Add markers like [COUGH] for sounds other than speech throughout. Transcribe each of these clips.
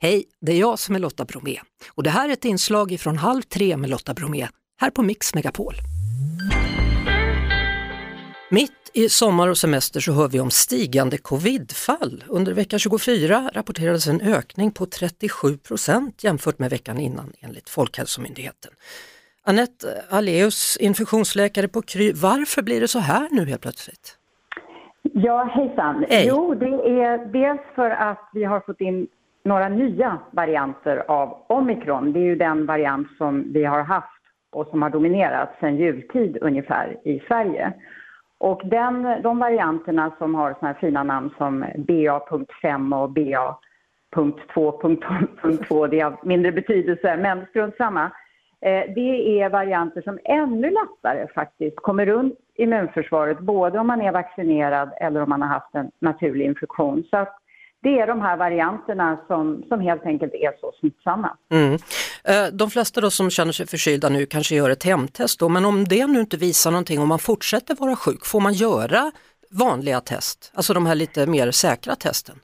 Hej, det är jag som är Lotta Bromé och det här är ett inslag från Halv tre med Lotta Bromé här på Mix Megapol. Mitt i sommar och semester så hör vi om stigande covidfall. Under vecka 24 rapporterades en ökning på 37 procent jämfört med veckan innan enligt Folkhälsomyndigheten. Anette Aleus, infektionsläkare på Kry. Varför blir det så här nu helt plötsligt? Ja, hejsan. Hej. Jo, det är dels för att vi har fått in några nya varianter av omikron. Det är ju den variant som vi har haft och som har dominerat sedan jultid ungefär i Sverige. Och den, de varianterna som har såna här fina namn som BA.5 och BA.2.2, det är av mindre betydelse, men strunt samma. Eh, det är varianter som ännu lättare faktiskt kommer runt immunförsvaret, både om man är vaccinerad eller om man har haft en naturlig infektion. Så att det är de här varianterna som, som helt enkelt är så smittsamma. Mm. Eh, de flesta då som känner sig förkylda nu kanske gör ett hemtest då, men om det nu inte visar någonting, om man fortsätter vara sjuk, får man göra vanliga test, alltså de här lite mer säkra testen?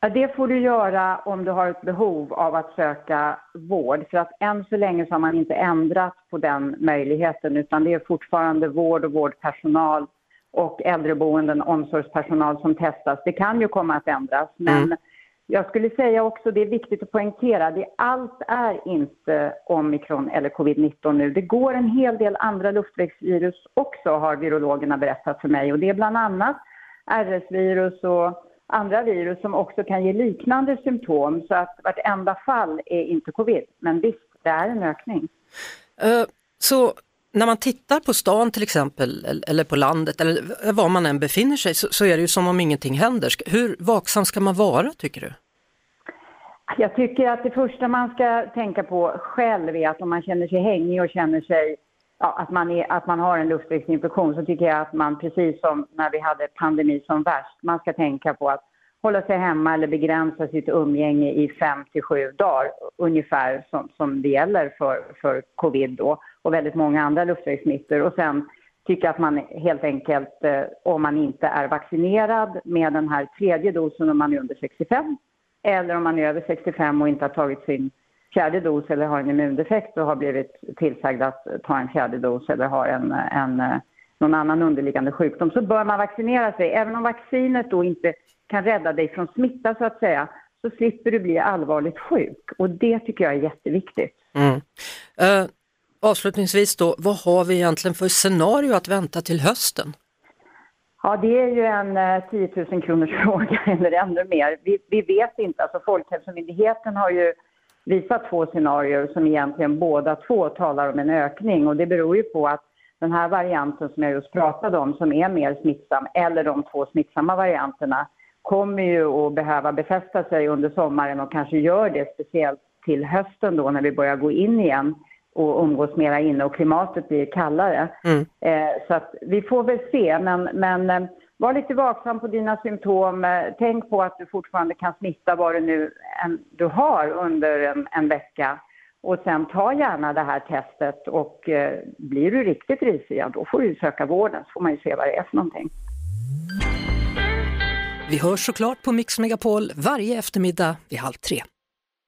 Ja, det får du göra om du har ett behov av att söka vård. För att än så länge så har man inte ändrat på den möjligheten utan det är fortfarande vård och vårdpersonal och äldreboenden, omsorgspersonal som testas. Det kan ju komma att ändras, men mm. jag skulle säga också, det är viktigt att poängtera, det, allt är inte omikron eller covid-19 nu. Det går en hel del andra luftvägsvirus också, har virologerna berättat för mig. Och det är bland annat RS-virus och andra virus som också kan ge liknande symptom. Så att vartenda fall är inte covid, men visst, det är en ökning. Uh, så när man tittar på stan till exempel eller på landet eller var man än befinner sig så, så är det ju som om ingenting händer. Hur vaksam ska man vara tycker du? Jag tycker att det första man ska tänka på själv är att om man känner sig hängig och känner sig ja, att, man är, att man har en luftvägsinfektion så tycker jag att man precis som när vi hade pandemi som värst, man ska tänka på att hålla sig hemma eller begränsa sitt umgänge i fem till sju dagar ungefär som, som det gäller för, för covid då och väldigt många andra luftvägssmittor. Och sen tycka att man helt enkelt, eh, om man inte är vaccinerad med den här tredje dosen om man är under 65 eller om man är över 65 och inte har tagit sin fjärde dos eller har en immundefekt och har blivit tillsagd att ta en fjärde dos eller har en, en, eh, någon annan underliggande sjukdom så bör man vaccinera sig. Även om vaccinet då inte kan rädda dig från smitta så att säga så slipper du bli allvarligt sjuk och det tycker jag är jätteviktigt. Mm. Uh, Avslutningsvis då, vad har vi egentligen för scenario att vänta till hösten? Ja, det är ju en eh, 10 000 kronors [LAUGHS] fråga eller ännu mer. Vi, vi, vet inte. Alltså Folkhälsomyndigheten har ju visat två scenarier som egentligen båda två talar om en ökning och det beror ju på att den här varianten som jag just pratade om som är mer smittsam eller de två smittsamma varianterna kommer ju att behöva befästa sig under sommaren och kanske gör det speciellt till hösten då när vi börjar gå in igen och umgås mera inne och klimatet blir kallare. Mm. Eh, så att vi får väl se, men, men eh, var lite vaksam på dina symptom. Eh, tänk på att du fortfarande kan smitta vad du nu en, du har under en, en, vecka. Och sen ta gärna det här testet och eh, blir du riktigt risig, ja då får du söka vården så får man ju se vad det är för någonting. Vi hörs såklart på Mix Megapol varje eftermiddag vid halv tre.